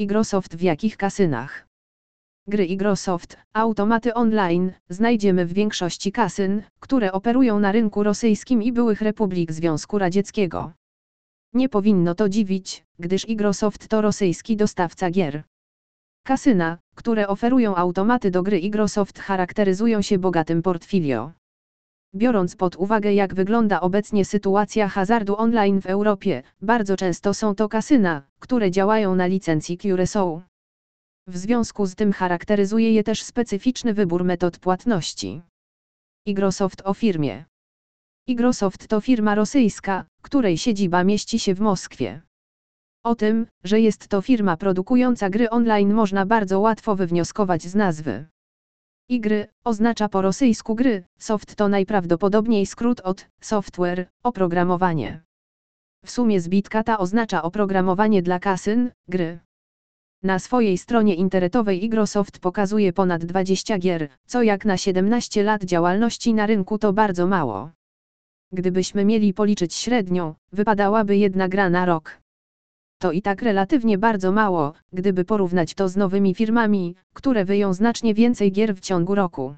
Igrosoft w jakich kasynach? Gry Igrosoft, automaty online, znajdziemy w większości kasyn, które operują na rynku rosyjskim i byłych republik Związku Radzieckiego. Nie powinno to dziwić, gdyż Igrosoft to rosyjski dostawca gier. Kasyna, które oferują automaty do gry Igrosoft charakteryzują się bogatym portfolio. Biorąc pod uwagę jak wygląda obecnie sytuacja hazardu online w Europie, bardzo często są to kasyna, które działają na licencji Curaçao. W związku z tym charakteryzuje je też specyficzny wybór metod płatności. Igrosoft o firmie. Igrosoft to firma rosyjska, której siedziba mieści się w Moskwie. O tym, że jest to firma produkująca gry online można bardzo łatwo wywnioskować z nazwy. Igry oznacza po rosyjsku gry, soft to najprawdopodobniej skrót od software, oprogramowanie. W sumie zbitka ta oznacza oprogramowanie dla kasyn, gry. Na swojej stronie internetowej Igrosoft pokazuje ponad 20 gier, co jak na 17 lat działalności na rynku to bardzo mało. Gdybyśmy mieli policzyć średnią, wypadałaby jedna gra na rok. To i tak relatywnie bardzo mało, gdyby porównać to z nowymi firmami, które wyją znacznie więcej gier w ciągu roku.